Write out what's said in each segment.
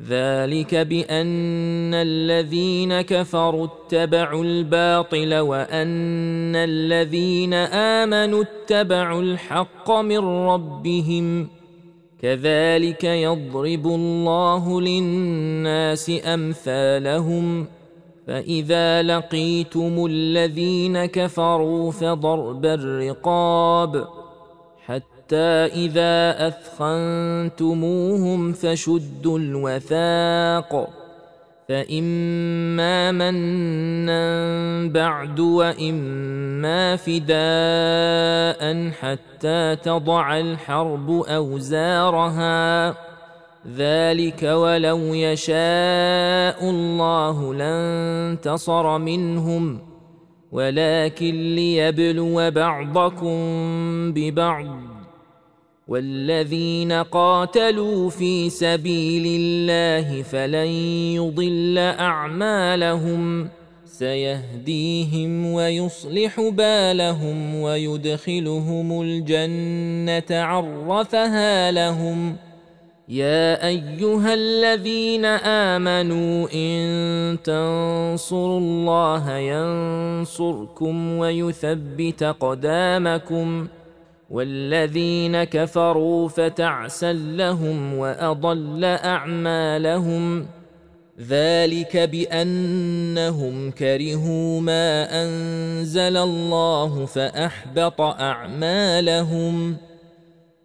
ذلك بأن الذين كفروا اتبعوا الباطل وأن الذين آمنوا اتبعوا الحق من ربهم. كذلك يضرب الله للناس أمثالهم. فإذا لقيتم الذين كفروا فضرب الرقاب. حتى إذا أثخنتموهم فشدوا الوثاق فإما منا بعد وإما فداء حتى تضع الحرب أوزارها. ذلك ولو يشاء الله لانتصر منهم ولكن ليبلو بعضكم ببعض والذين قاتلوا في سبيل الله فلن يضل أعمالهم سيهديهم ويصلح بالهم ويدخلهم الجنة عرفها لهم يا ايها الذين امنوا ان تنصروا الله ينصركم ويثبت قدامكم والذين كفروا فتعسا لهم واضل اعمالهم ذلك بانهم كرهوا ما انزل الله فاحبط اعمالهم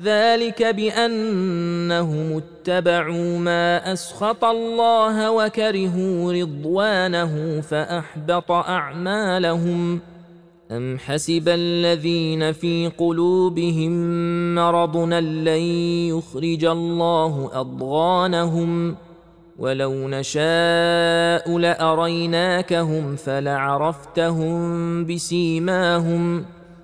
ذلك بأنهم اتبعوا ما أسخط الله وكرهوا رضوانه فأحبط أعمالهم. أم حسب الذين في قلوبهم مرض لن يخرج الله أضغانهم. ولو نشاء لأريناكهم فلعرفتهم بسيماهم.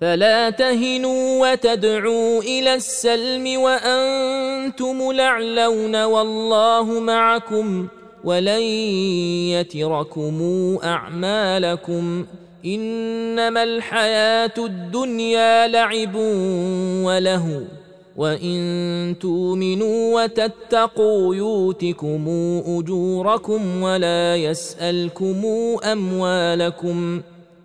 فلا تهنوا وتدعوا إلى السلم وأنتم لعلون والله معكم ولن يتركم أعمالكم إنما الحياة الدنيا لعب وله وإن تؤمنوا وتتقوا يؤتكم أجوركم ولا يسألكم أموالكم